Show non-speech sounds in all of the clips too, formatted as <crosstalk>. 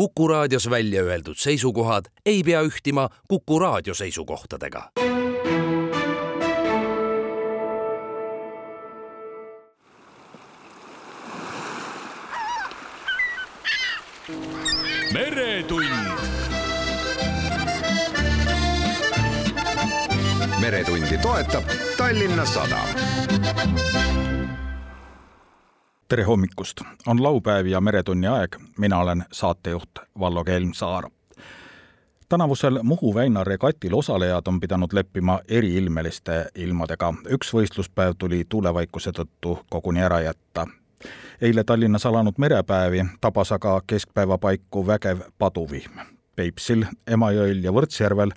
Kuku raadios välja öeldud seisukohad ei pea ühtima Kuku raadio seisukohtadega. meretund. meretundi toetab Tallinna Sadam tere hommikust, on laupäev ja Meretunni aeg, mina olen saatejuht Vallo Kelmsaar. tänavusel Muhu väina regatil osalejad on pidanud leppima eriilmeliste ilmadega, üks võistluspäev tuli tuulevaikuse tõttu koguni ära jätta. eile Tallinnas alanud merepäevi tabas aga keskpäeva paiku vägev paduvihm. Peipsil, Emajõel ja Võrtsjärvel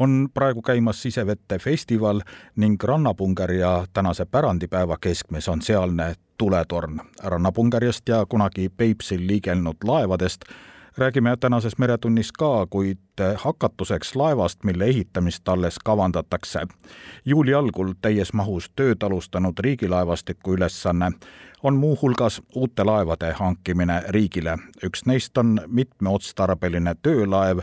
on praegu käimas sisevete festival ning Rannapungeri ja tänase pärandipäeva keskmes on sealne tuletorn. Rannapungerist ja kunagi Peipsil liigelnud laevadest räägime tänases Meretunnis ka, kuid hakatuseks laevast, mille ehitamist alles kavandatakse. juuli algul täies mahus tööd alustanud riigilaevastiku ülesanne on muuhulgas uute laevade hankimine riigile. üks neist on mitmeotstarbeline töölaev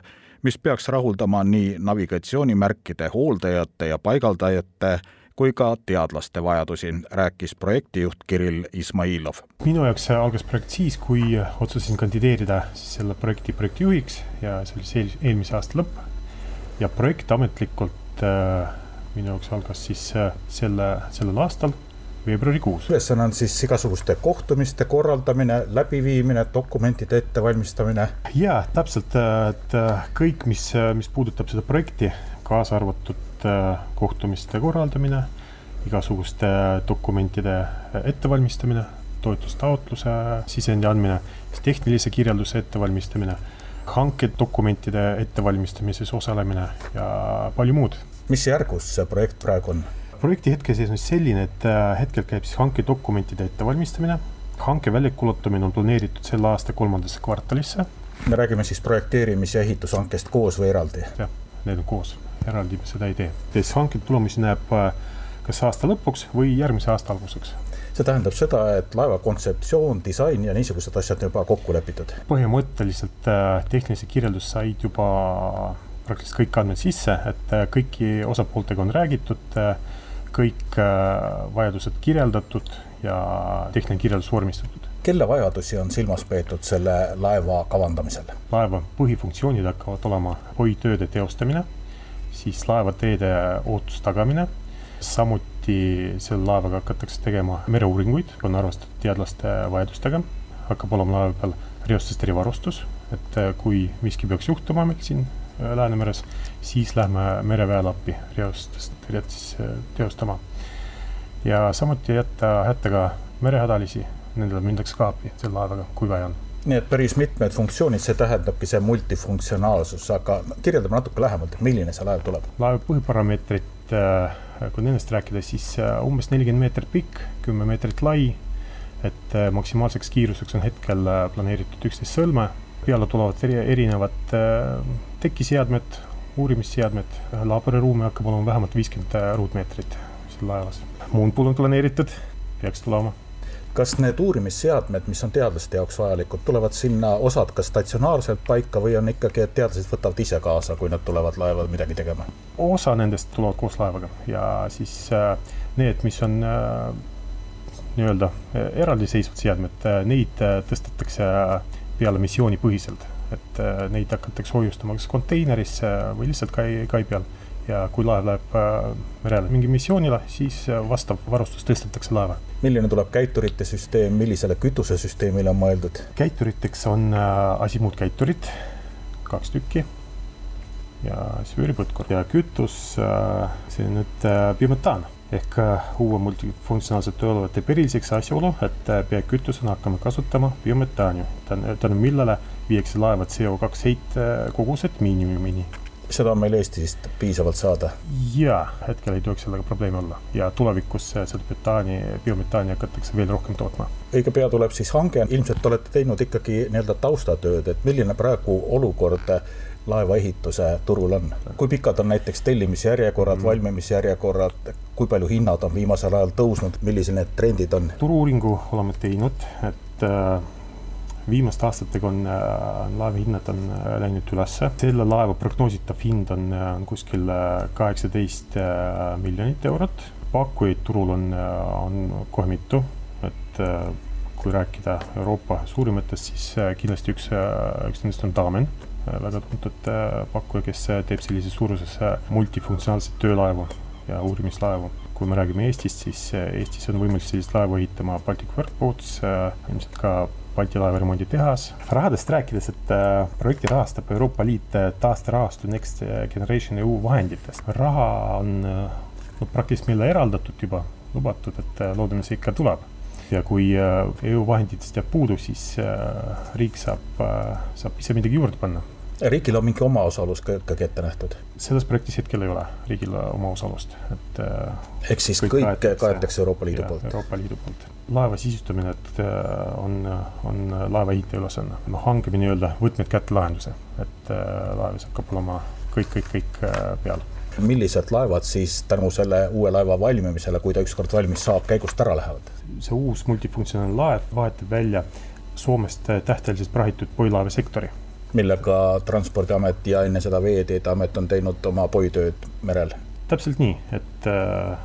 mis peaks rahuldama nii navigatsioonimärkide hooldajate ja paigaldajate kui ka teadlaste vajadusi, rääkis projektijuht Kirill Ismailov. minu jaoks algas projekt siis, kui otsustasin kandideerida siis selle projekti projektijuhiks ja see oli see eelmise aasta lõpp. ja projekt ametlikult äh, minu jaoks algas siis äh, selle, sellel aastal veebruarikuus. ülesanne on siis igasuguste kohtumiste korraldamine, läbiviimine, dokumentide ettevalmistamine. ja täpselt, et kõik, mis, mis puudutab seda projekti, kaasa arvatud äh, kohtumiste korraldamine, igasuguste dokumentide ettevalmistamine, toetustaotluse sisendi andmine, siis tehnilise kirjelduse ettevalmistamine, hankedokumentide ettevalmistamises osalemine ja palju muud. mis järgus see projekt praegu on? Projekti hetkeseis on selline, et äh, hetkel käib siis hankedokumentide ettevalmistamine. hanke väljakuulutamine on planeeritud selle aasta kolmandasse kvartalisse. me räägime siis projekteerimis- ja ehitushankest koos või eraldi? jah, need on koos, eraldi me seda ei tee. siis hanke tulemusi näeb äh, kas aasta lõpuks või järgmise aasta alguseks see tähendab seda, et laeva kontseptsioon, disain ja niisugused asjad juba kokku lepitud? põhimõtteliselt äh, tehnilise kirjeldus said juba praktiliselt kõik andmed sisse, et kõiki osapooltega on räägitud kõik äh, vajadused kirjeldatud ja tehniline kirjeldus vormistatud. kelle vajadusi on silmas peetud selle laeva kavandamisel? laeva põhifunktsioonid hakkavad olema hoitööde teostamine, siis laevateede ohutuse tagamine, samuti selle laevaga hakatakse tegema mereuuringuid, on arvestatud teadlaste vajadustega, hakkab olema laeva peal reostest erivarustus, et äh, kui miski peaks juhtuma meil siin Läänemeres, siis lähme mereväele appi reostest siis äh, teostama. ja samuti jätta hätta ka merehädalisi, nendele mindakse ka appi selle laevaga, kui vaja on nii et päris mitmed funktsioonid, see tähendabki see multifunktsionaalsus, aga kirjeldame natuke lähemalt, et milline see laev tuleb? laeva põhiparameetrid, äh, kui nendest rääkida, siis umbes nelikümmend meetrit pikk, kümme meetrit lai, et maksimaalseks kiiruseks on hetkel planeeritud üksteist sõlme peale tulevad eri, erinevad äh, tekiseadmed, uurimisseadmed, laboriruumi hakkab olema vähemalt viiskümmend äh, ruutmeetrit seal laevas. muundpool on planeeritud, peaks tulema kas need uurimisseadmed, mis on teadlaste jaoks vajalikud, tulevad sinna osad ka statsionaarselt paika või on ikkagi, et teadlased võtavad ise kaasa, kui nad tulevad laeva midagi tegema? osa nendest tulevad koos laevaga ja siis äh, need, mis on äh, nii-öelda eraldiseisvad seadmed neid tõstetakse peale missioonipõhiselt, et äh, neid hakatakse hoiustama kas konteinerisse või lihtsalt kai, kai peal. ja kui laev läheb äh, merele mingi missioonile, siis äh, vastav varustus tõstetakse laeva. milline tuleb käiturite süsteem, millisele kütusesüsteemile on mõeldud? käituriteks on asimuutkäiturid, kaks tükki ja siis vööripõtkur ja kütus, see nüüd biometaan ehk uue multifunktsionaalselt tööolevate periliseks asjaolu, et biokütusena hakkame kasutama biometaani, tänu millele viiakse laeva CO2 heitkogused miinimumini. seda on meil Eestis piisavalt saada? jaa, hetkel ei tohiks sellega probleemi olla ja tulevikus seda metaani, biometaani hakatakse veel rohkem tootma. õige pea tuleb siis hange, ilmselt olete teinud ikkagi nii-öelda taustatööd, et milline praegu olukord laevaehituse turul on. kui pikad on näiteks tellimisjärjekorrad mm., valmimisjärjekorrad, kui palju hinnad on viimasel ajal tõusnud, millised need trendid on? turu-uuringu oleme teinud, et äh, viimaste aastatega on laeva hinnad on läinud ülesse, selle laeva prognoositav hind on, on kuskil kaheksateist miljonit eurot. pakkujaid turul on, on kohe mitu, et kui rääkida Euroopa suurimatest, siis kindlasti üks, üks nendest on Damen, väga tuntud pakkuja, kes teeb sellises suuruses multifunktsionaalseid töölaevu ja uurimislaevu. Kui me räägime Eestist, siis äh, Eestis on võimalik sellist laeva ehitama Baltic Workboats, äh, ilmselt ka Balti laevaremonditehas. rahadest rääkides, et äh, projekti rahastab Euroopa Liit taasterahastu Next Generation EU vahenditest. raha on no praktiliselt meile eraldatud juba, lubatud, et loodame, see ikka tuleb ja kui EU vahenditest jääb puudu, siis riik saab, saab ise midagi juurde panna riigil on mingi omaosalus ka ikkagi ette nähtud? selles projektis hetkel ei ole riigil omaosalust, et. Äh, ehk siis kõik, kõik kaetakse Euroopa Liidu poolt? Euroopa Liidu poolt. laeva sisustamine, et äh, on, on laeva ehitaja ülesanne, noh, hangime nii-öelda võtmed kätte lahenduse, et äh, laevis hakkab olema kõik, kõik, kõik peal millised laevad siis tänu selle uue laeva valmimisele, kui ta ükskord valmis saab, käigust ära lähevad? see uus multifunktsionaalne laev vahetab välja Soomest tähteliselt prahitud puilaeva sektori millega Transpordiamet ja enne seda Veeteede Amet on teinud oma poitööd merel? täpselt nii, et äh,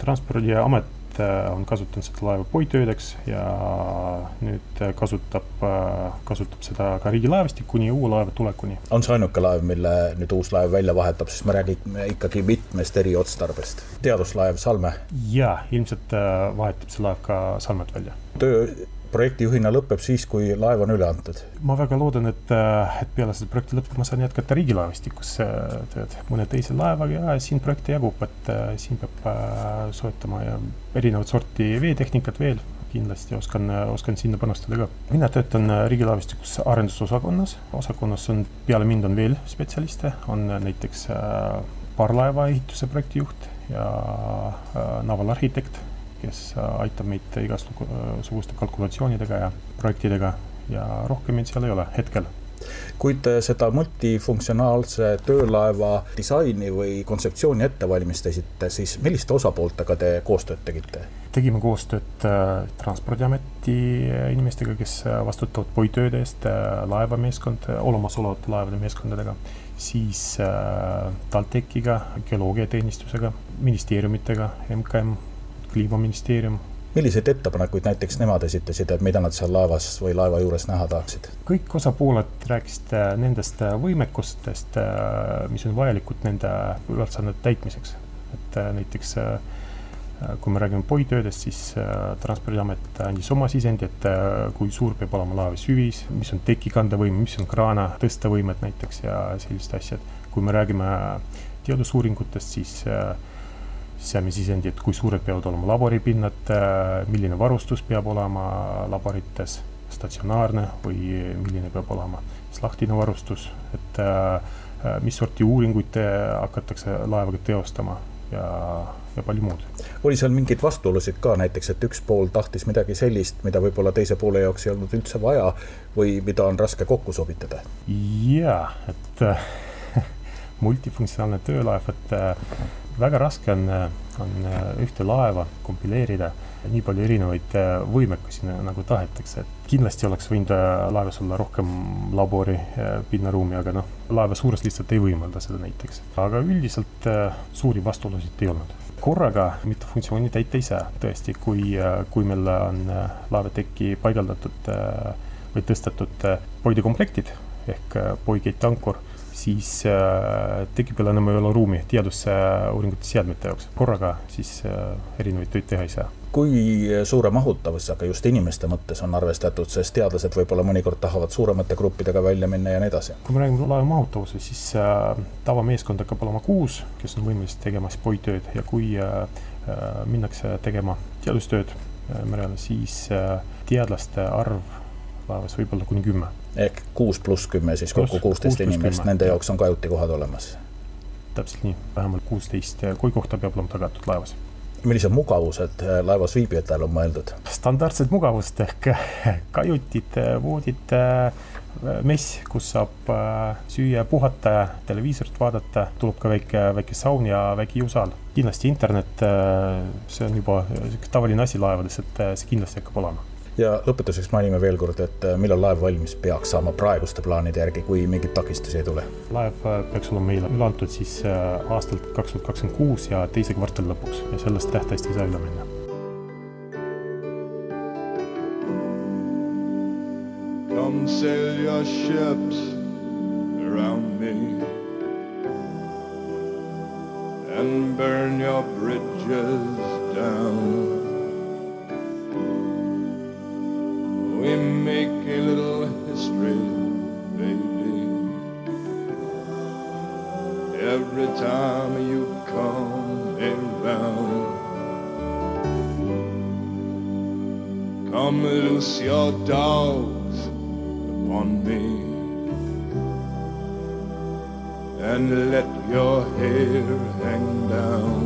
Transpordiamet äh, on kasutanud seda laeva poitöödeks ja nüüd kasutab äh,, kasutab seda ka riigilaevastik kuni uue laeva tulekuni. on see ainuke laev, mille nüüd uus laev välja vahetab, sest me räägime ikkagi mitmest eriotstarbest. teaduslaev Salme? jaa, ilmselt äh, vahetab see laev ka Salmet välja. töö projektijuhina lõpeb siis, kui laev on üle antud? ma väga loodan, et, äh, et peale seda projekti lõppu ma saan jätkata riigilaevastikus äh, tööd. Mõne teise laevaga ja siin projekte jagub, et äh, siin peab soetama ja erinevat sorti veetehnikat veel. Kindlasti oskan, oskan sinna panustada ka. mina töötan riigilaevastikus arendusosakonnas, osakonnas on, peale mind on veel spetsialiste, on näiteks parvlaeva ehituse projektijuht ja navalarhitekt kes äh, aitab meid igasuguste kalkulatsioonidega ja projektidega ja rohkem meid seal ei ole hetkel kui te seda multifunktsionaalse töölaeva disaini või kontseptsiooni ette valmistasite, siis milliste osapooltega te koostööd tegite? tegime koostööd äh, Transpordiameti inimestega, kes vastutavad poitööde eest äh,, laevameeskond, olemasolevate laevade meeskondadega, siis äh, TalTechiga, geoloogiateenistusega, ministeeriumitega, MKM kliimaministeerium. milliseid ettepanekuid näiteks nemad esitasid, et mida nad seal laevas või laeva juures näha tahaksid? kõik osapooled rääkisid äh, nendest äh, võimekustest, äh, mis on vajalikud nende ülesannete täitmiseks. et näiteks kui me räägime poitöödest, siis Transpordiamet andis oma sisendi, et kui suur peab olema laeva süvis, mis on tekikandevõime, mis on kraana tõstevõimed näiteks ja sellised asjad. kui me räägime teadusuuringutest, siis äh, saime sisendi, et kui suured peavad olema laboripinnad, äh, milline varustus peab olema laborites, statsionaarne või milline peab olema siis lahtine varustus, et äh, äh, mis sorti uuringuid hakatakse laevaga teostama ja, ja palju muud. oli seal mingeid vastuolusid ka näiteks, et üks pool tahtis midagi sellist, mida võib-olla teise poole jaoks ei olnud üldse vaja või mida on raske kokku sobitada? jaa, et <laughs> multifunktsionaalne töölaev, et väga raske on, on ühte laeva kompileerida nii palju erinevaid äh, võimekusi nagu tahetakse, et kindlasti oleks võinud äh, laevas olla rohkem labori äh, pinnaruumi, aga noh, laeva suurus lihtsalt ei võimalda seda näiteks. aga üldiselt suuri vastuolusid ei olnud. Korraga mitu funktsiooni täita ei saa, tõesti, kui, kui meil on laevatekki paigaldatud või tõstetud poidikomplektid ehk poigeit ankur siis äh, tekib jälle enam ei ole ruumi teadusuuringute seadmete jaoks. korraga siis äh, erinevaid töid teha ei saa. kui suure mahutavusega just inimeste mõttes on arvestatud, sest teadlased võib-olla mõnikord tahavad suuremate gruppidega välja minna ja nii edasi? kui me räägime laeva mahutavusest, siis äh, tavameeskond hakkab olema kuus, kes on võimelised tegema siis poitööd ja kui äh, äh, minnakse tegema teadustööd äh, merele, siis äh, teadlaste arv laevas võib olla kuni kümme ehk kuus pluss kümme, siis kokku kuusteist inimest, nende jaoks on kajutikohad olemas. täpselt nii, vähemalt kuusteist koigukohta peab olema tagatud laevas. millised mugavused äh, laevas viibijatele on mõeldud? standardsed mugavused ehk <laughs> kajutid, voodid, äh, mess, kus saab äh, süüa puhata, televiisorit vaadata, tuleb ka väike, väike saun ja väike jõusaal. kindlasti internet, see on juba tavaline asi laevades, et see kindlasti hakkab olema ja lõpetuseks mainime veel kord, et äh, millal laev valmis peaks saama praeguste plaanide järgi, kui mingeid takistusi ei tule? laev äh, peaks olema meile üle antud siis äh, aastalt kaks tuhat kakskümmend kuus ja teise kvartali lõpuks ja sellest tähtajast ei saa üle minna Come sail your ships around me and burn your bridges down. Come loose your dogs upon me and let your hair hang down.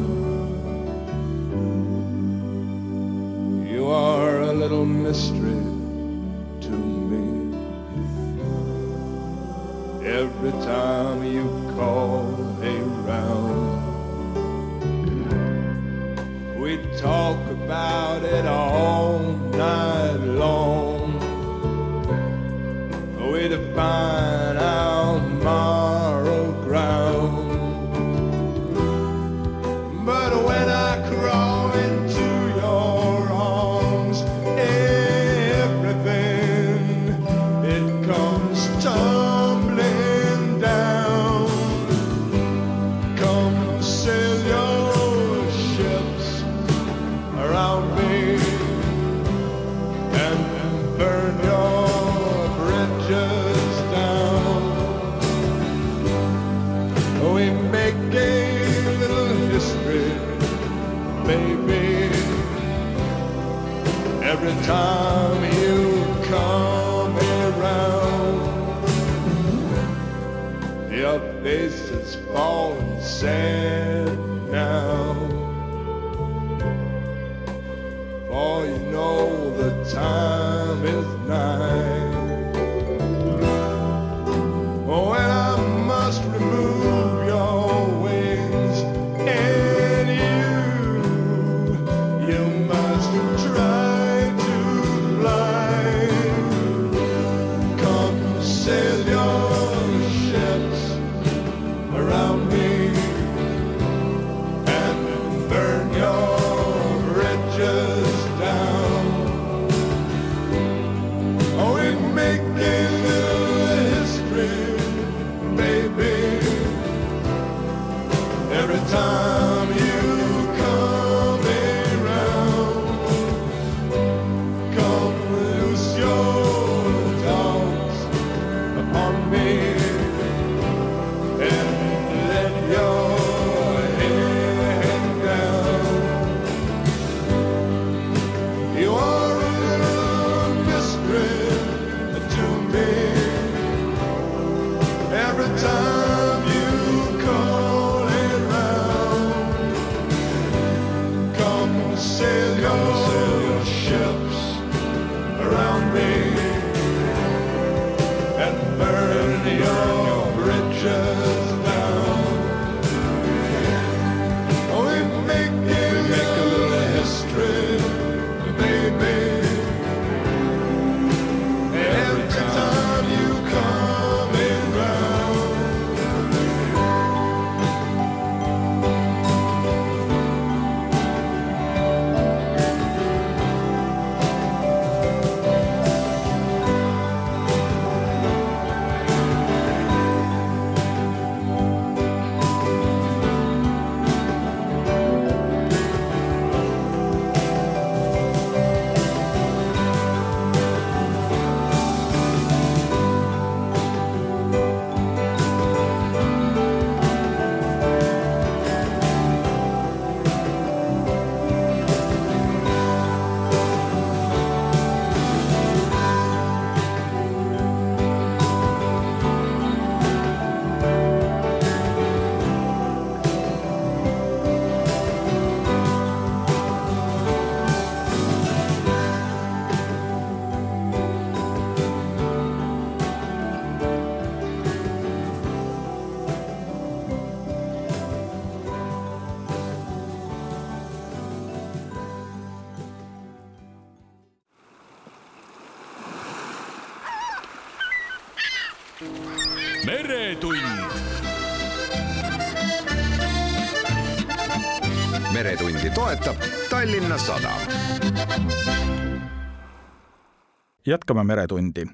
Jätkame Meretundi.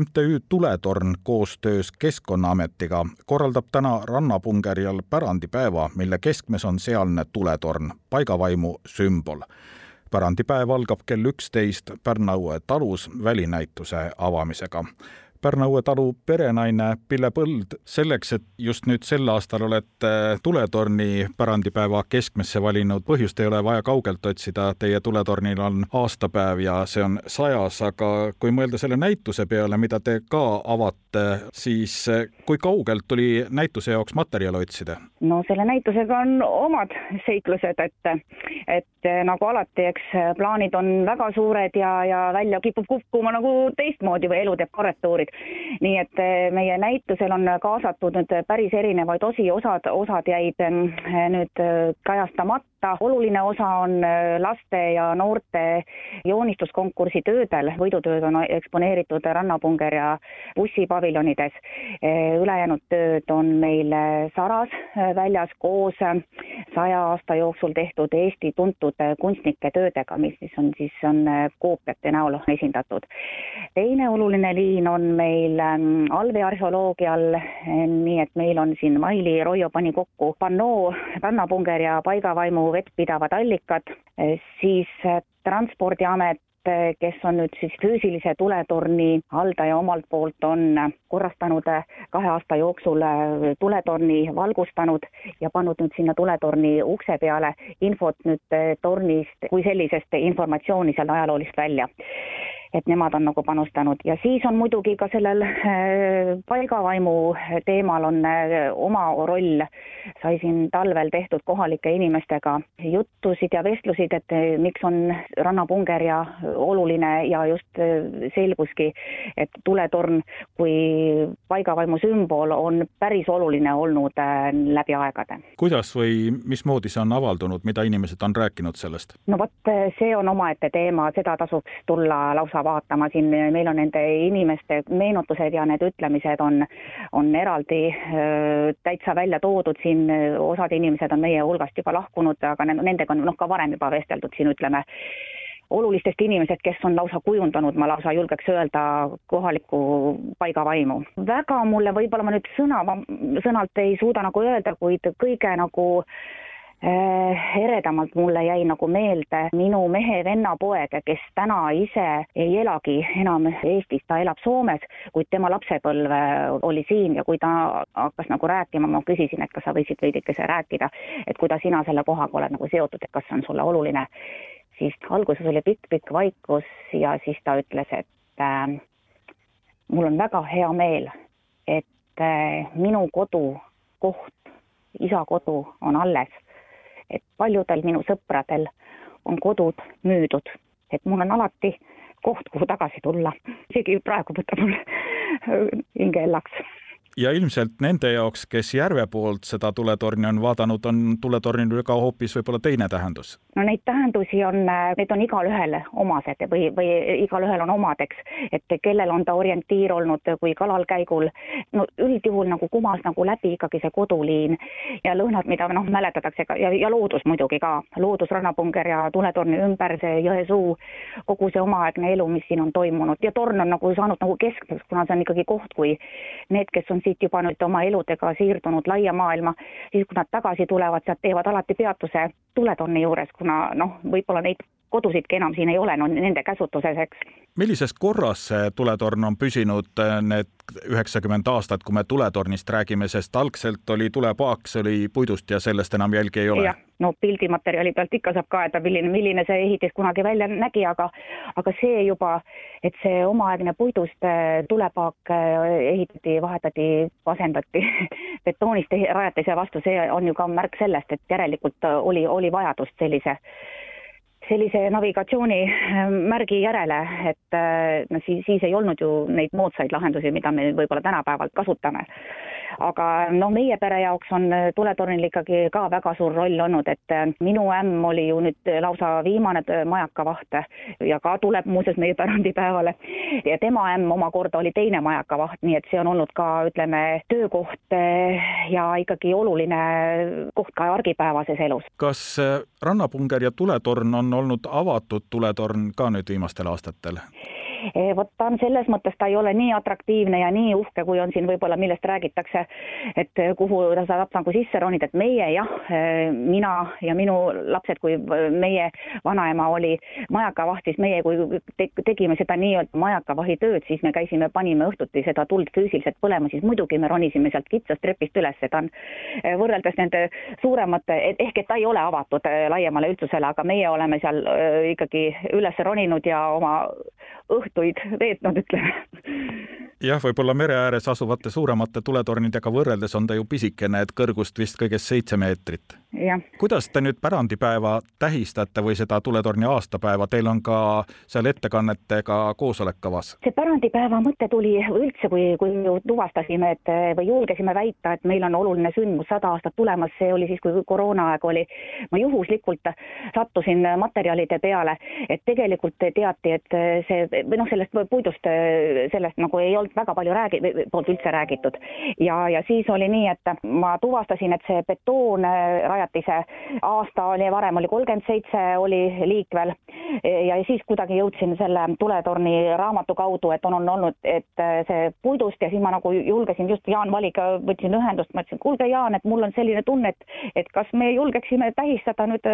MTÜ Tuletorn koostöös Keskkonnaametiga korraldab täna rannapungerjal pärandipäeva, mille keskmes on sealne tuletorn, paigavaimu sümbol. pärandipäev algab kell üksteist Pärnaõue talus välinäituse avamisega Pärnu-Õue talu perenaine Pille Põld, selleks, et just nüüd sel aastal olete tuletorni pärandipäeva keskmesse valinud, põhjust ei ole vaja kaugelt otsida, teie tuletornil on aastapäev ja see on sajas, aga kui mõelda selle näituse peale, mida te ka avate, siis kui kaugelt tuli näituse jaoks materjale otsida? no selle näitusega on omad seiklused, et, et nagu alati, eks plaanid on väga suured ja, ja välja kipub kukkuma nagu teistmoodi või elu teeb korrektuuri tegurid. nii et eh, meie näitusel on kaasatud nüüd päris erinevaid osi, osad, osad jäid eh, nüüd eh, kajastamata. oluline osa on laste ja noorte joonistuskonkursi töödel, võidutööd on eksponeeritud Rannapunger ja bussipaviljonides. ülejäänud tööd on meil Saras väljas koos saja aasta jooksul tehtud Eesti tuntud kunstnike töödega, mis siis on siis on koopiate näol esindatud. teine oluline liin on meil ähm, allveearheoloogial, nii et meil on siin Maili Roio pani kokku pannoo, rannapunger ja paigavaimu vettpidavad allikad, siis äh, Transpordiamet kes on nüüd siis füüsilise tuletorni haldaja omalt poolt, on korrastanud äh, kahe aasta jooksul äh, tuletorni, valgustanud ja pannud nüüd sinna tuletorni ukse peale infot nüüd tornist kui sellisest informatsiooni seal ajaloolist välja et nemad on nagu panustanud ja siis on muidugi ka sellel äh, paigavaimu teemal on äh, oma roll, sai siin talvel tehtud kohalike inimestega juttusid ja vestlusid, et äh, miks on rannapunger ja oluline ja just selguski, et tuletorn kui paigavaimu sümbol on päris oluline olnud läbi aegade. kuidas või mismoodi see on avaldunud, mida inimesed on rääkinud sellest? no vot, see on omaette teema, seda tasuks tulla lausa otsa vaatama, siin meil on nende inimeste meenutused ja need ütlemised on, on eraldi täitsa välja toodud, siin osad inimesed on meie hulgast juba lahkunud, aga nendega on noh, ka varem juba vesteldud siin ütleme, olulistest inimesed, kes on lausa kujundanud, ma lausa julgeks öelda, kohalikku paigavaimu. väga mulle, võib-olla ma nüüd sõna, sõnalt ei suuda nagu öelda, kuid kõige nagu Äh, eredamalt mulle jäi nagu meelde minu mehe venna poeg, kes täna ise ei elagi enam Eestis, ta elab Soomes, kuid tema lapsepõlv oli siin ja kui ta hakkas nagu rääkima, ma küsisin, et kas sa võiksid veidikese rääkida, et kuidas sina selle kohaga oled nagu seotud, et kas see on sulle oluline, siis alguses oli pikk-pikk vaikus ja siis ta ütles, et äh, mul on väga hea meel, et äh, minu kodu, koht, isa kodu on alles et paljudel minu sõpradel on kodud müüdud, et mul on alati koht, kuhu tagasi tulla, isegi praegu võtab mul hinge hellaks ja ilmselt nende jaoks, kes järve poolt seda tuletorni on vaadanud, on tuletornil ka hoopis võib-olla teine tähendus? no neid tähendusi on, need on igalühele omased või, või igalühel on omad, eks, et kellel on ta orientiir olnud kui kalalkäigul, no üldjuhul nagu kumas nagu läbi ikkagi see koduliin ja lõhnad, mida noh, mäletatakse ka ja, ja loodus muidugi ka, loodus, rannapunger ja tuletorni ümber, see jõesuu, kogu see omaaegne elu, mis siin on toimunud. Ja torn on nagu saanud nagu keskmeks, kuna see on ikkagi koht, kui need, kes on siit juba nüüd oma eludega siirdunud laia maailma, siis kui nad tagasi tulevad, sealt teevad alati peatuse tuletonni juures, kuna noh, võib-olla neid kodusidki enam siin ei ole, no nende käsutuses, eks. millises korras see tuletorn on püsinud äh, need üheksakümmend aastat, kui me tuletornist räägime, sest algselt oli tulepaak, see oli puidust ja sellest enam jälgi ei ole? no pildimaterjali pealt ikka saab kaeda, milline, milline see ehitis kunagi välja nägi, aga aga see juba, et see omaaegne puidust äh, tulepaak äh, ehitati, vahetati, asendati <laughs> betoonist rajatise vastu, see on ju ka märk sellest, et järelikult oli, oli vajadust sellise sellise navigatsioonimärgi järele, et no siis, siis ei olnud ju neid moodsaid lahendusi, mida me võib-olla tänapäeval kasutame. Aga noh, meie pere jaoks on tuletornil ikkagi ka väga suur roll olnud, et minu ämm oli ju nüüd lausa viimane majakavaht ja ka tuleb muuseas meie pärandipäevale ja tema ämm omakorda oli teine majakavaht, nii et see on olnud ka ütleme, töökoht ja ikkagi oluline koht ka argipäevases elus. kas rannapunger ja tuletorn on olnud avatud tuletorn ka nüüd viimastel aastatel? Eh, vot ta on selles mõttes, ta ei ole nii atraktiivne ja nii uhke, kui on siin võib-olla, millest räägitakse, et eh, kuhu ta saab nagu sisse ronida, et meie jah, eh, mina ja minu lapsed, kui meie vanaema oli majakavahtis, meie kui tegime seda nii-öelda majakavahi tööd, siis me käisime, panime õhtuti seda tuld füüsiliselt põlema, siis muidugi me ronisime sealt kitsast trepist üles, ta on võrreldes nende suuremate, ehk et ta ei ole avatud laiemale üldsusele, aga meie oleme seal ikkagi üles roninud ja oma õhtuid veetnud, ütleme. jah, võib-olla mere ääres asuvate suuremate tuletornidega võrreldes on ta ju pisikene, et kõrgust vist kõigest seitse meetrit. kuidas te nüüd pärandipäeva tähistate või seda tuletorni aastapäeva, teil on ka seal ettekannetega koosolek kavas? see pärandipäeva mõte tuli üldse, kui, kui tuvastasime, et või julgesime väita, et meil on oluline sündmus sada aastat tulemas, see oli siis, kui koroonaaeg oli. ma juhuslikult sattusin materjalide peale, et tegelikult teati, et see või noh, sellest puidust, sellest nagu ei olnud väga palju räägi-, poolt üldse räägitud. ja, ja siis oli nii, et ma tuvastasin, et see betoonrajatise aasta oli, varem oli kolmkümmend seitse, oli liikvel ja siis kuidagi jõudsin selle tuletorni raamatu kaudu, et on, on olnud, et see puidust ja siis ma nagu julgesin just Jaan Valiga võtsin ühendust, ma ütlesin, kuulge Jaan, et mul on selline tunne, et, et kas me julgeksime tähistada nüüd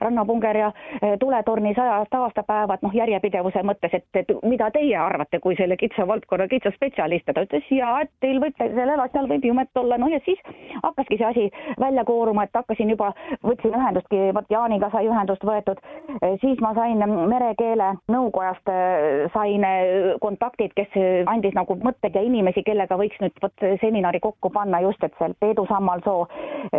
Rannapunger ja tuletorni sajast aastapäeva, et noh, järjepidevuse mõttes, et et mida teie arvate kui selle kitsa valdkonna kitsa spetsialist? Ja ta ütles jaa, et teil võib sellel asjal võib jumet olla, no ja siis hakkaski see asi välja kooruma, et hakkasin juba, võtsin ühendustki, vot Jaaniga sai ühendust võetud, siis ma sain merekeele nõukojast, sain kontaktid, kes andis nagu mõtteid ja inimesi, kellega võiks nüüd vot seminari kokku panna just, et seal Peedu Sammalsoo,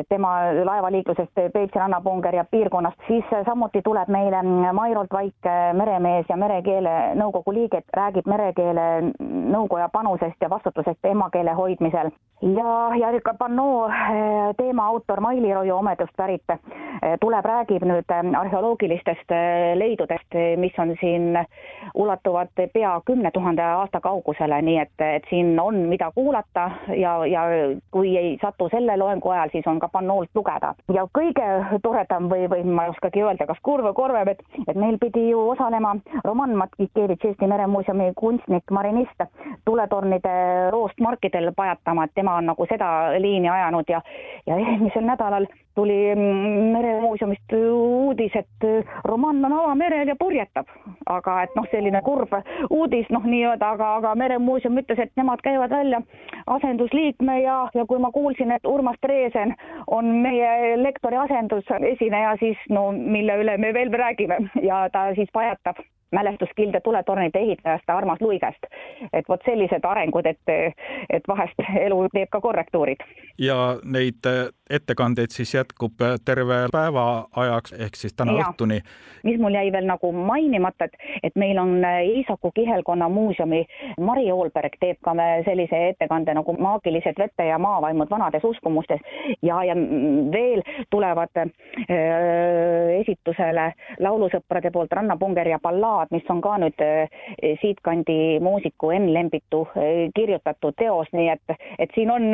tema laevaliiklusest Peipsi rannapunger ja piirkonnast, siis samuti tuleb meile Mairolt Vaik, meremees ja merekeele nõukogu nõukogu liige räägib merekeele nõukoja panusest ja vastutusest emakeele hoidmisel. ja, ja ka Pannoo eh, teema autor Maili Roju Omedust pärit eh, tuleb, räägib nüüd eh, arheoloogilistest leidudest, mis on siin, ulatuvad pea kümne tuhande aasta kaugusele, nii et, et siin on, mida kuulata ja, ja kui ei satu selle loengu ajal, siis on ka Pannoolt lugeda. ja kõige toredam või, või ma ei oskagi öelda, kas kurv või korvem, et, et meil pidi ju osalema Roman Matkikevitš, Eesti Meremuuseumi kunstnik, marinist, tuletornide roost markidel pajatama, et tema on nagu seda liini ajanud ja, ja eelmisel nädalal tuli Meremuuseumist uudis, et Roman on avamerel ja purjetab. aga et noh, selline kurb uudis, noh nii-öelda, aga, aga Meremuuseum ütles, et nemad käivad välja asendusliikme ja, ja kui ma kuulsin, et Urmas Treesen on meie lektori asendusesineja, siis no mille üle me veel räägime ja ta siis pajatab mälestuskilde tuletornide ehitajast Armas Luigast. et vot sellised arengud, et, et vahest elu teeb ka korrektuurid. ja neid ettekandeid siis jätkub äh, terve päeva ajaks ehk siis täna ja. õhtuni. mis mul jäi veel nagu mainimata, et, et meil on äh, Iisaku kihelkonna muuseumi Mari Oolberg teeb ka sellise ettekande nagu maagilised vete ja maavaimud vanades uskumustes ja, ja veel tulevad äh, esitusele laulusõprade poolt Rannapunger ja Ballaad mis on ka nüüd eh, siitkandi muusiku Enn Lembitu eh, kirjutatud teos, nii et, et siin on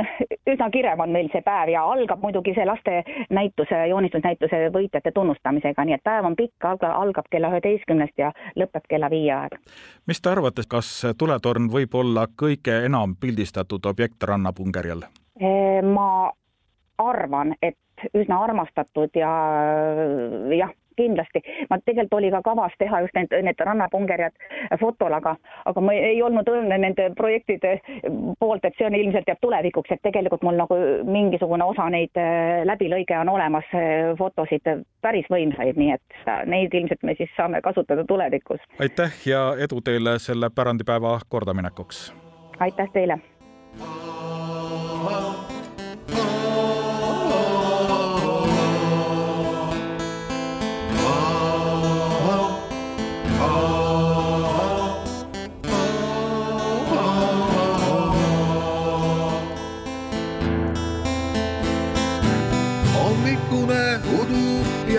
üsna kirev on meil see päev ja algab muidugi see lastenäituse, joonistusnäituse võitjate tunnustamisega, nii et päev on pikk, algab kella üheteistkümnest ja lõpeb kella viie ajal. mis te arvate, kas tuletorn võib olla kõige enam pildistatud objekt Rannapungerjal? Eh, ma arvan, et üsna armastatud ja jah, kindlasti. ma tegelikult oli ka kavas teha just need, need rannapungerjad fotol, aga, aga ma ei olnud õnne nende projektide poolt, et see on ilmselt jääb tulevikuks, et tegelikult mul nagu mingisugune osa neid äh, läbilõige on olemas, äh, fotosid päris võimsaid, nii et neid ilmselt me siis saame kasutada tulevikus. aitäh ja edu teile selle pärandipäeva kordaminekuks! aitäh teile!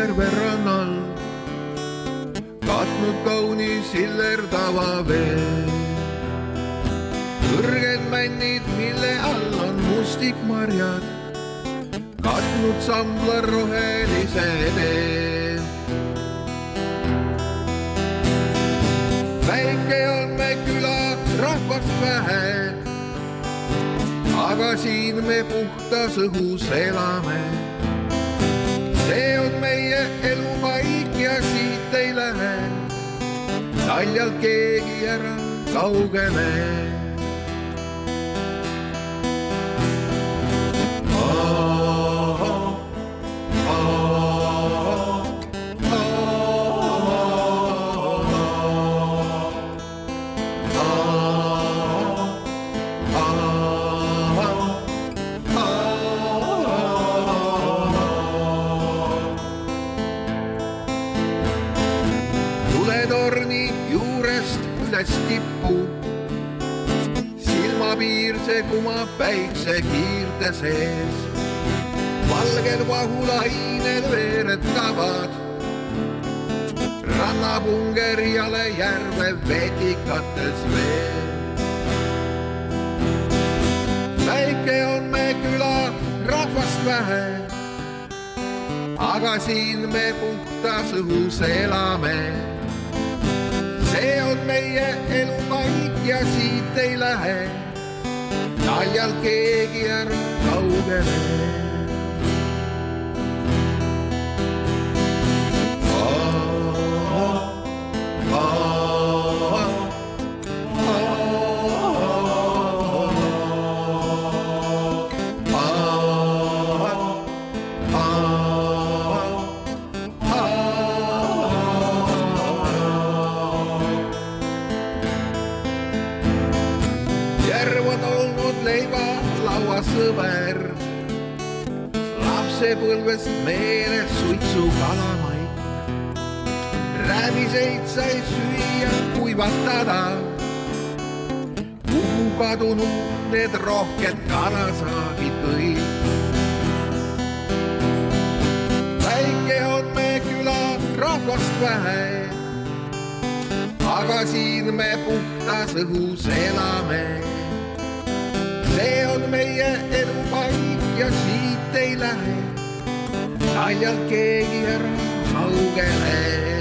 Järve rannal, katnud kaunis sillerdava vee. kõrged männid, mille all on mustikmarjad, katnud sambla rohelise tee. väike on me küla, rahvast vähe aga siin me puhtas õhus elame. See on meie elupaik ja siit ei lähe naljalt keegi ära kaugele. Päiksekiirte sees. valged vahulained veeretavad. rannapungeriale järve vetikates veel. väike on me küla, rahvast vähe aga siin me puhtas õhus elame. see on meie elupaik ja siit ei lähe naljalt keegi ära kaugele. Lapsepõlvest meeles suitsu kalamaik. rääbiseid sai süüa, kuivatada. kuhu kadunud need rohked kalasaagid kõik? väike on me küla, rahvast vähe aga siin me puhtas õhus elame. see on meie elupaik ja siit ei lähe naljalt keegi ära kaugele.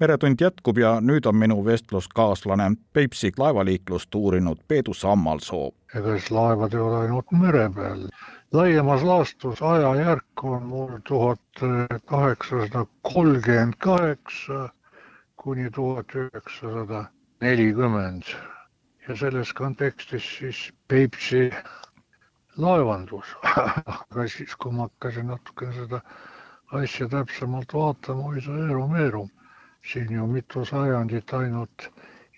Meretund jätkub ja nüüd on minu vestluskaaslane Peipsi laevaliiklust uurinud Peedu Sammalsoo. ega siis laevad ei ole ainult mere peal. laiemas laastus ajajärk on mul tuhat kaheksasada kolmkümmend kaheksa kuni tuhat üheksasada nelikümmend ja selles kontekstis siis Peipsi laevandus. <laughs> aga siis, kui ma hakkasin natukene seda asja täpsemalt vaatama, oi sa Eero-Meeru, siin ju mitu sajandit ainult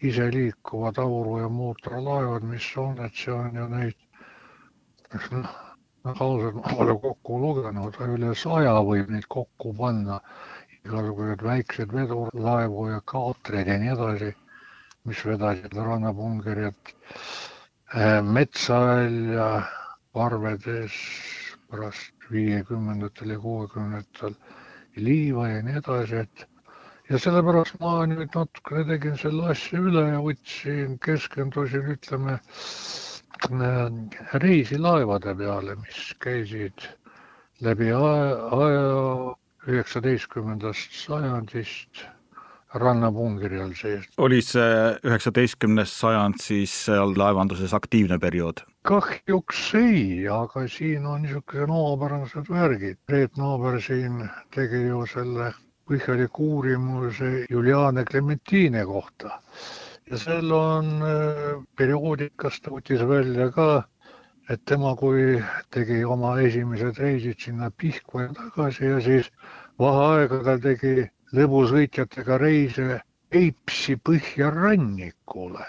iseliikuvad auru- ja mootorlaevad, mis on, et see on ju neid, noh, noh ausalt ma pole kokku lugenud, üle saja võib neid kokku panna, igasuguseid väikseid vedurlaevu ja kaatreid ja nii edasi, mis vedasid rannapungerilt metsa välja parvedes pärast viiekümnendatel ja kuuekümnendatel liiva ja nii edasi, et ja sellepärast ma nüüd natukene tegin selle asja üle ja võtsin, keskendusin, ütleme, reisilaevade peale, mis käisid läbi aja, üheksateistkümnendast sajandist rannapungri all sees. oli see üheksateistkümnes sajand siis seal laevanduses aktiivne periood? kahjuks ei, aga siin on niisugused omapärased värgid. Reet Naaber siin tegi ju selle põhjaliku uurimuse Juliane Clementine kohta ja seal on äh, perioodikast võttis välja ka, et tema, kui tegi oma esimesed reisid sinna Pihkva ja tagasi ja siis vaheaegadel tegi lõbusõitjatega reise Peipsi põhjarannikule.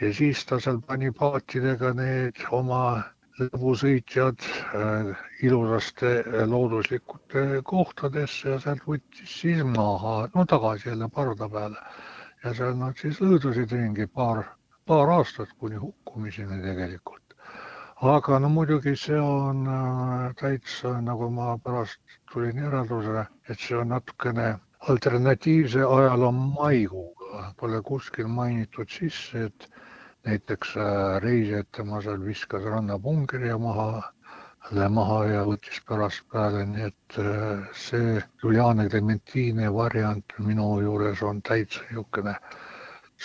ja siis ta seal pani paatidega need oma lõbusõitjad äh, ilusaste äh, looduslikute kohtadesse ja sealt võttis siis maha, no tagasi jälle parda peale. ja seal nad siis lõõdusid ringi paar, paar aastat kuni hukkumiseni tegelikult. aga no muidugi see on äh, täitsa, nagu ma pärast tulin järeldusele, et see on natukene alternatiivse ajaloo maiguga, pole kuskil mainitud sisse, et näiteks äh, reisijate ma seal viskas rannapungri maha, maha ja võttis pärast peale, nii et äh, see Juliane Clementine variant minu juures on täitsa niisugune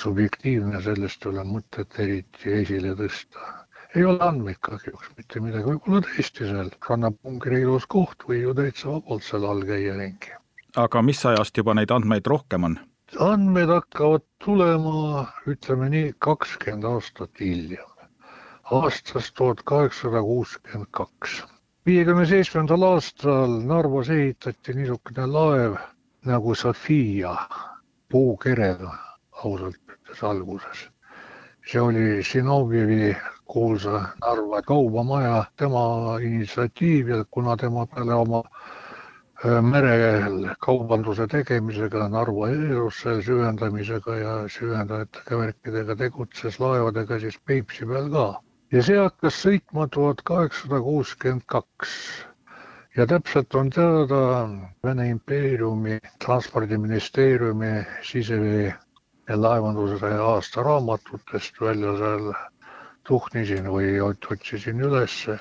subjektiivne, sellest ei ole mõtet eriti esile tõsta. ei ole andmeid kahjuks mitte midagi, võib-olla tõesti seal rannapungri ilus koht või ju täitsa vabalt seal all käia ringi. aga mis ajast juba neid andmeid rohkem on? Andmed hakkavad tulema, ütleme nii, kakskümmend aastat hiljem, aastast tuhat kaheksasada kuuskümmend kaks. viiekümne seitsmendal aastal Narvas ehitati niisugune laev nagu Sofia, puukerega, ausalt öeldes alguses. see oli Zinovjevi kuulsa Narva kaubamaja, tema initsiatiiv ja kuna tema peale oma merel kaubanduse tegemisega, Narva eelusse süvendamisega ja süvendajatega värkidega tegutses laevadega siis Peipsi peal ka. ja see hakkas sõitma tuhat kaheksasada kuuskümmend kaks ja täpselt on teada Vene impeeriumi transpordiministeeriumi sisevee laevanduse aastaraamatutest välja seal tuhnisin või otsisin ülesse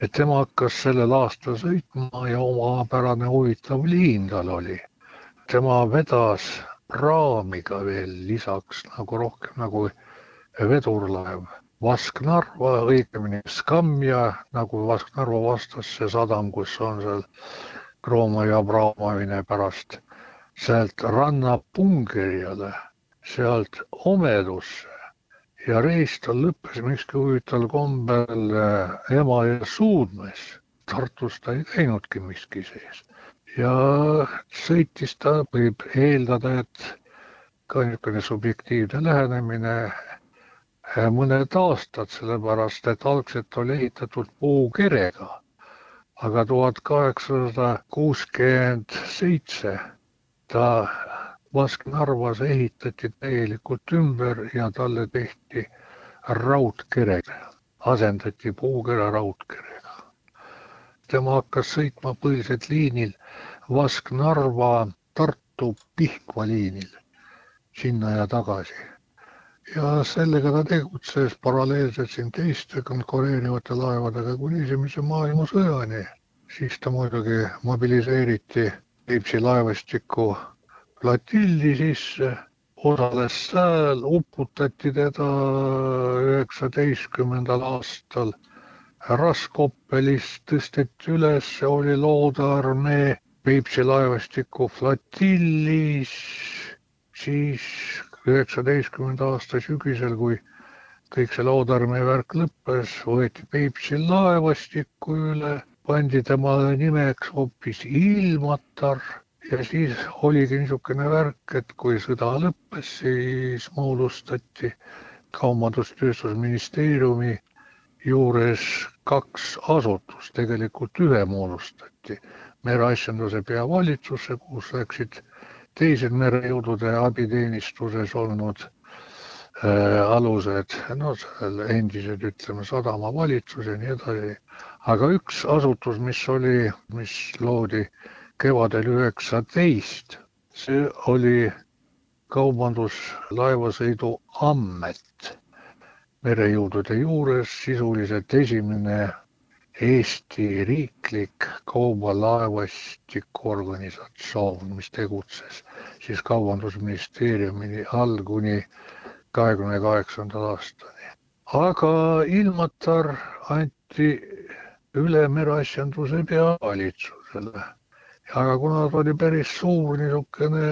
et tema hakkas sellel aastal sõitma ja omapärane huvitav liin tal oli. tema vedas praamiga veel lisaks nagu rohkem nagu vedurlaev. Vasknarva, õigemini Skamja, nagu Vasknarva vastas see sadam, kus on seal Krooma ja praamamine pärast, sealt rannapungeriale, sealt Omedusse ja reis tal lõppes miski huvitaval kombel äh, Emajõe suudmes. Tartus ta ei käinudki miski sees ja sõitis ta, võib eeldada, et ka niisugune subjektiivne lähenemine äh, mõned aastad, sellepärast et algselt oli ehitatud puukerega, aga tuhat kaheksasada kuuskümmend seitse ta Vasknarvas ehitati täielikult ümber ja talle tehti raudkere, asendati puukera raudkerega. tema hakkas sõitma põhiliselt liinil Vasknarva Tartu Pihkva liinil, sinna ja tagasi. ja sellega ta tegutses paralleelselt siin teiste konkureerivate laevadega kuni esimese maailmasõjani. siis ta muidugi mobiliseeriti Peipsi laevastiku flotilli sisse, osales seal, uputati teda üheksateistkümnendal aastal. Raskopelist tõsteti üles, oli Loode armee Peipsi laevastiku flotillis, siis üheksateistkümnenda aasta sügisel, kui kõik see Loode armee värk lõppes, võeti Peipsi laevastikku üle, pandi tema nimeks hoopis Ilmatar ja siis oligi niisugune värk, et kui sõda lõppes, siis moodustati Kaubandus-Tööstusministeeriumi juures kaks asutust, tegelikult ühe moodustati mereasjanduse peavalitsusse, kus läksid teised merejõudude abiteenistuses olnud äh, alused, no seal endised, ütleme, sadamavalitsus ja nii edasi. aga üks asutus, mis oli, mis loodi kevadel üheksateist, see oli kaubanduslaevasõidu ammet merejõudude juures, sisuliselt esimene Eesti riiklik kaubalaevastiku organisatsioon, mis tegutses siis Kaubandusministeeriumi all kuni kahekümne kaheksandal aastani. aga Ilmatar anti üle mereasjanduse peavalitsusele. Aga kuna ta oli päris suur niisugune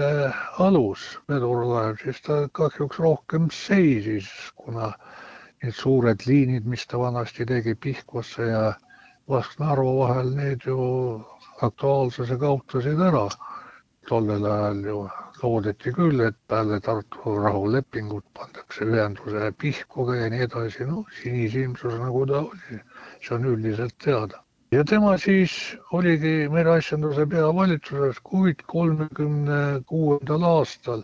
alus, vedurlaev, siis ta kahjuks rohkem seisis, kuna need suured liinid, mis ta vanasti tegi Pihkvasse ja Vasknarva vahel, need ju aktuaalsuse kaotasid ära. tollel ajal ju loodeti küll, et peale Tartu rahulepingut pandakse ühenduse Pihkvaga ja nii edasi, noh, sinisilmsus nagu ta oli, see on üldiselt teada. Ja tema siis oligi mereasjanduse peavalitsuses, kuid kolmekümne kuuendal aastal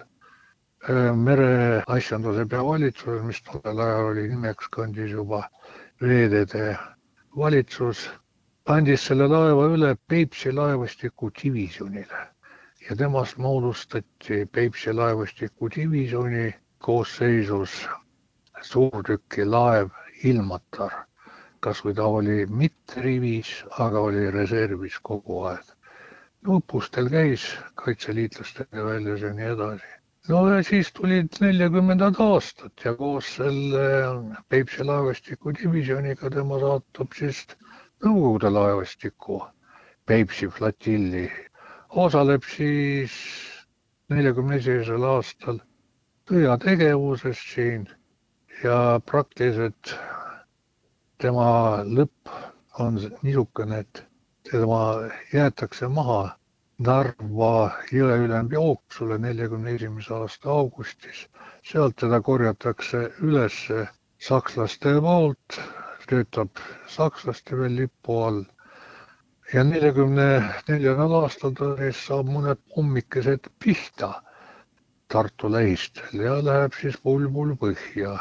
mereasjanduse peavalitsuses, mis tollel ajal oli nimeks kandis juba veeteede valitsus, andis selle laeva üle Peipsi laevastiku divisjonile ja temast moodustati Peipsi laevastiku divisjoni koosseisus suurtükilaev Ilmatar. Kas või ta oli mitte rivis, aga oli reservis kogu aeg. õppustel käis kaitseliitlastega väljas ja nii edasi no ja siis tulid neljakümnendad aastad ja koos selle Peipsi laevastiku divisjoniga tema saatub siis Nõukogude laevastiku Peipsi flotilli. osaleb siis neljakümne esimesel aastal sõjategevuses siin ja praktiliselt tema lõpp on niisugune, et tema jäetakse maha Narva jõe ülemjooksule neljakümne esimese aasta augustis. sealt teda korjatakse üles sakslaste poolt, töötab sakslaste veel lipu all. ja neljakümne neljandal aastal ta siis saab mõned hommikesed pihta Tartu lähistel ja läheb siis pulbul põhja.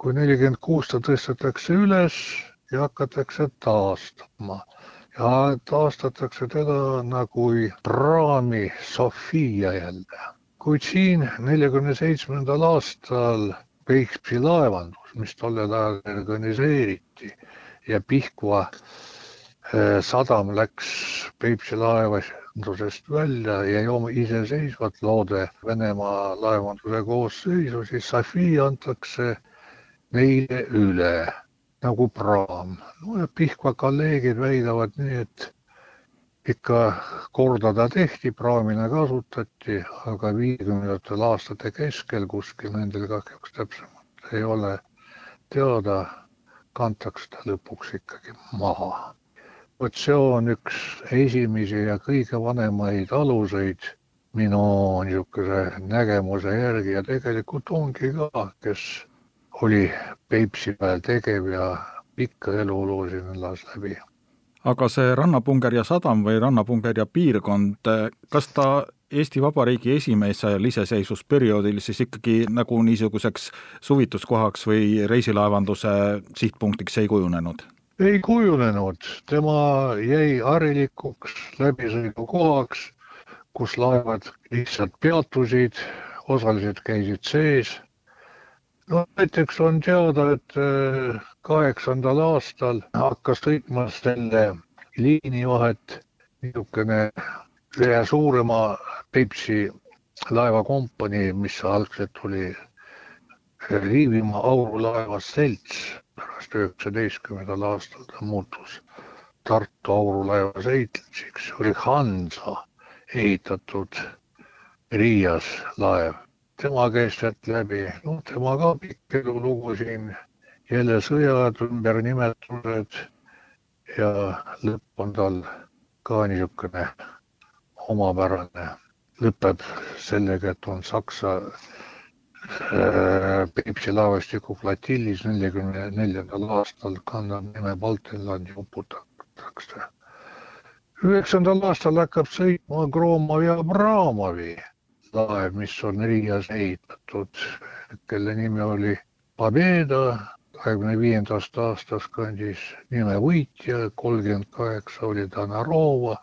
Kui nelikümmend kuus ta tõstetakse üles ja hakatakse taastama ja taastatakse teda nagu praami Sofia jälle. kuid siin neljakümne seitsmendal aastal Peipsi laevandus, mis tollel ajal organiseeriti ja Pihkva sadam läks Peipsi laevandusest välja ja jäi iseseisvat loode Venemaa laevanduse koosseisu, siis Sofia antakse neile üle nagu praam. no ja Pihkva kolleegid väidavad nii, et ikka korda ta tehti, praamina kasutati, aga viiekümnendatel aastate keskel kuskil nendel kahjuks täpsemalt ei ole teada, kantakse ta lõpuks ikkagi maha. vot see on üks esimesi ja kõige vanemaid aluseid minu niisuguse nägemuse järgi ja tegelikult ongi ka, kes oli Peipsi peal tegev ja pikka eluolu siin elas läbi. aga see rannapunger ja sadam või rannapunger ja piirkond, kas ta Eesti Vabariigi esimese ajal iseseisvusperioodil siis ikkagi nagu niisuguseks suvituskohaks või reisilaevanduse sihtpunktiks ei kujunenud? ei kujunenud, tema jäi harilikuks läbisõidukohaks, kus laevad lihtsalt peatusid, osaliselt käisid sees no näiteks on teada, et äh, kaheksandal aastal hakkas sõitma selle liini vahet niisugune ühe suurema Peipsi laevakompanii, mis algselt oli Liivimaa aurulaeva selts, pärast üheksateistkümnendal aastal ta muutus Tartu aurulaeva seltsiks, oli Hansa ehitatud Riias laev tema käis sealt läbi, noh, tema ka pikk elulugu siin, jälle sõjad, ümbernimetused ja lõpp on tal ka niisugune omapärane. lõpeb sellega, et on Saksa äh, Peipsi laevastiku flotillis neljakümne neljandal aastal kannab nime Baltenlandi uputatakse. üheksandal aastal hakkab sõitma Gromov ja Abramovi laev, mis on Riias ehitatud, kelle nimi oli Pobeda, kahekümne viiendast aastast kandis nime Võitja, kolmkümmend kaheksa oli ta Narova.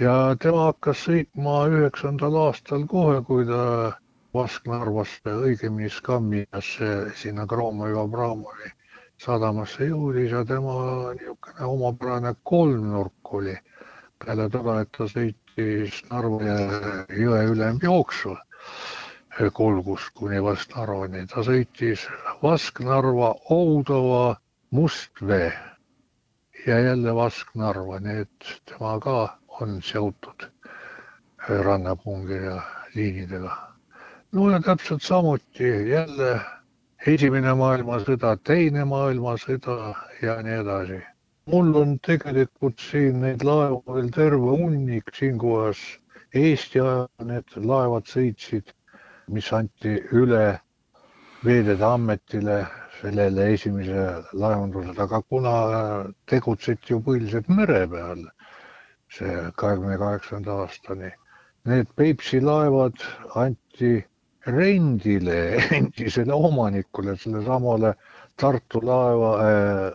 Ja tema hakkas sõitma üheksandal aastal kohe, kui ta Vasknarvasse, õigemini Skamminasse sinna Kromovi Abramovi sadamasse jõudis ja tema niisugune omapärane kolmnurk oli. Peale seda, et ta sõitis Narva jõe ülemjooksu Kolgust kuni Vask-Narvani. ta sõitis Vask-Narva, Oudova, Mustvee ja jälle Vask-Narva, nii et tema ka on seotud rannapungirja liinidega. no ja täpselt samuti jälle esimene maailmasõda, teine maailmasõda ja nii edasi. Mul on tegelikult siin neid laevu veel terve hunnik, siinkohas Eesti ajal need laevad sõitsid mis anti üle Veeteede Ametile sellele esimese laevandusele, aga kuna tegutseti ju põhiliselt mere peal see kahekümne kaheksanda aastani, need Peipsi laevad anti rendile <laughs> endisele omanikule, sellesamale Tartu laeva äh,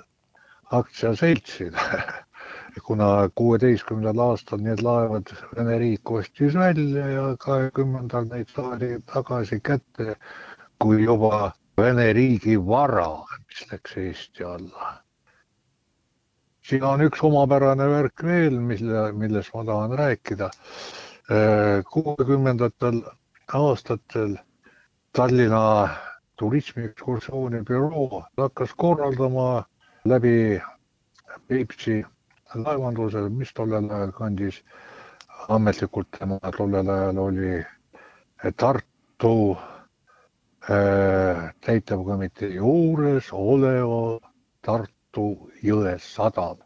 aktsiaseltsile <laughs> kuna kuueteistkümnendal aastal need laevad Vene riik ostis välja ja kahekümnendal neid saadi tagasi kätte kui juba Vene riigi vara, mis läks Eesti alla. siin on üks omapärane värk veel, mille, millest ma tahan rääkida. kuuekümnendatel aastatel Tallinna turismiekskursiooni büroo hakkas korraldama läbi Peipsi laevandusel, mis tollel ajal kandis ametlikult tema tollel ajal oli Tartu äh, täitevkomitee juures oleva Tartu jõe sadam.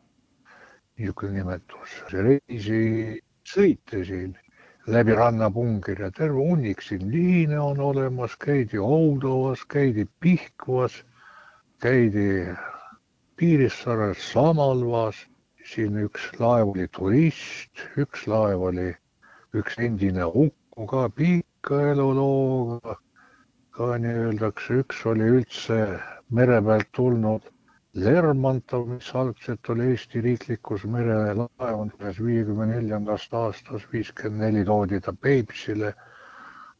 niisugune nimetus, reisisõite siin läbi rannapungir ja terve hunnik siin liine on olemas, käidi Oudovas, käidi Pihkvas, käidi Piirissaares, Samalvas siin üks laev oli turist, üks laev oli üks endine hukku ka pika elulooga, ka nii öeldakse, üks oli üldse mere pealt tulnud Lermontov, mis algselt oli Eesti riiklikus merelaevanduses viiekümne neljandast aastast, viiskümmend neli toodi ta Peipsile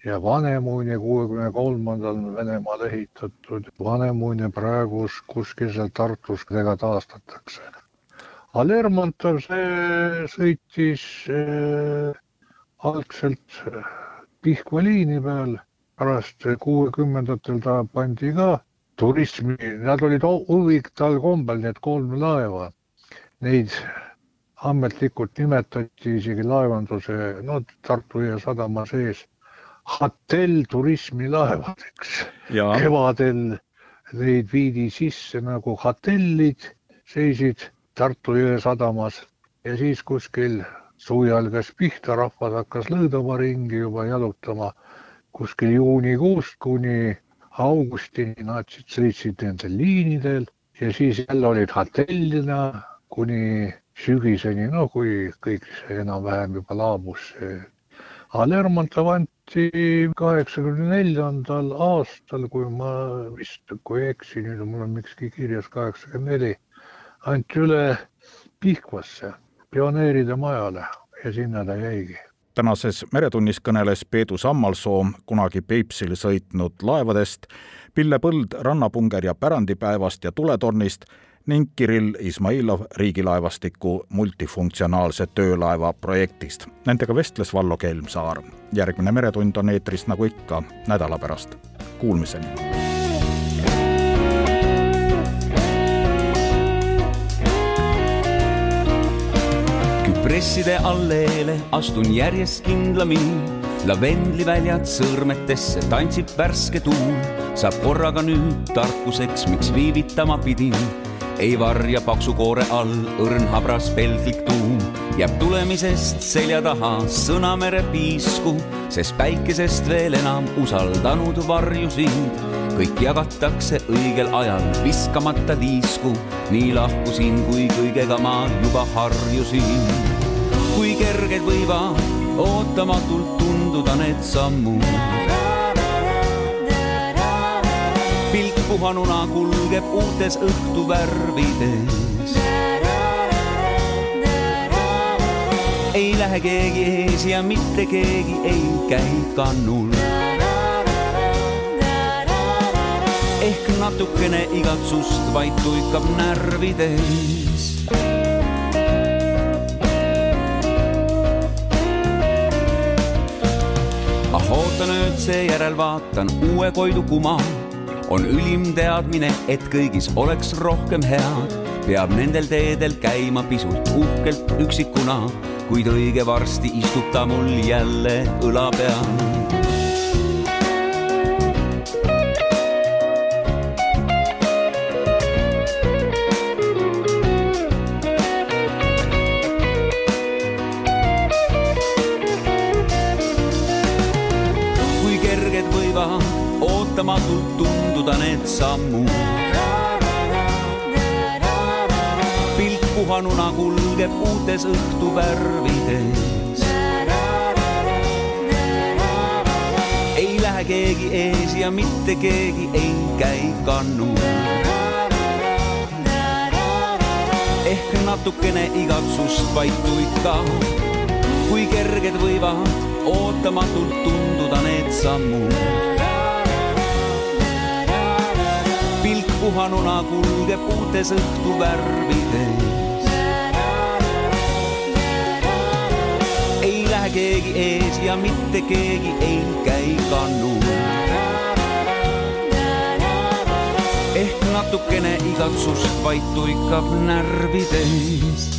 ja Vanemuine kuuekümne kolmandal Venemaal ehitatud. Vanemuine praegu kuskil seal Tartus taastatakse aga Lermontov, see sõitis äh, algselt äh, Pihkva liini peal, pärast kuuekümnendatel ta pandi ka turismi, nad olid huvitaval kombel, need kolm laeva. Neid ametlikult nimetati isegi laevanduse, no Tartu Jõe sadama sees hotell-turismilaevadeks. kevadel neid viidi sisse nagu hotellid, seisid Tartu jõe sadamas ja siis kuskil suvi algas pihta, rahvas hakkas lõõdama ringi juba jalutama. kuskil juunikuust kuni augustini natsid sõitsid nendel liinidel ja siis jälle olid hotellina kuni sügiseni, no kui kõik see enam-vähem juba laabus. aga Lermontov anti kaheksakümne neljandal aastal, kui ma vist, kui ei eksi, nüüd on mul on mikski kirjas kaheksakümmend neli anti üle Pihkvasse pioneeride majale ja sinna ta jäigi. tänases Meretunnis kõneles Peedu Sammalsoo kunagi Peipsil sõitnud laevadest, Pille Põld rannapunger ja pärandipäevast ja tuletornist ning Kirill Izmailov riigilaevastiku multifunktsionaalse töölaeva projektist. Nendega vestles Vallo Kelmsaar. järgmine Meretund on eetris nagu ikka nädala pärast. Kuulmiseni presside alleele astun järjest kindlamini. lavendliväljad sõrmetesse tantsib värske tuul, saab korraga nüüd tarkuseks, miks viivitama pidin. Ei varja paksu koore all õrn habras pelglik tuum, jääb tulemisest selja taha sõnamere piisku, sest päikesest veel enam usaldanud varju sind kõik jagatakse õigel ajal, viskamata liisku, nii lahkusin, kui kõigega ma juba harjusin. Kui kerged võivad ootamatult tunduda need sammud. pilk puhanuna kulgeb uutes õhtuvärvides. ei lähe keegi ees ja mitte keegi ei käi kannul. ehk natukene igatsust vaid tuikab närvides. ah ootan ööd, seejärel vaatan uue Koidu kuma. On ülim teadmine, et kõigis oleks rohkem head, peab nendel teedel käima pisut uhkelt üksikuna, kuid õige varsti istub ta mul jälle õla peal. Ootamatult tunduda need sammud. pilk puhanuna kulgeb uutes õhtuvärvides. ei lähe keegi ees ja mitte keegi ei käi kannu. ehk natukene igatsust vaid tuika, kui kerged võivad ootamatult tunduda need sammud puhanuna kulgeb uutes õhtuvärvides. ei lähe keegi ees ja mitte keegi ei käi kannu. ehk natukene igatsust vaid tuikab närvides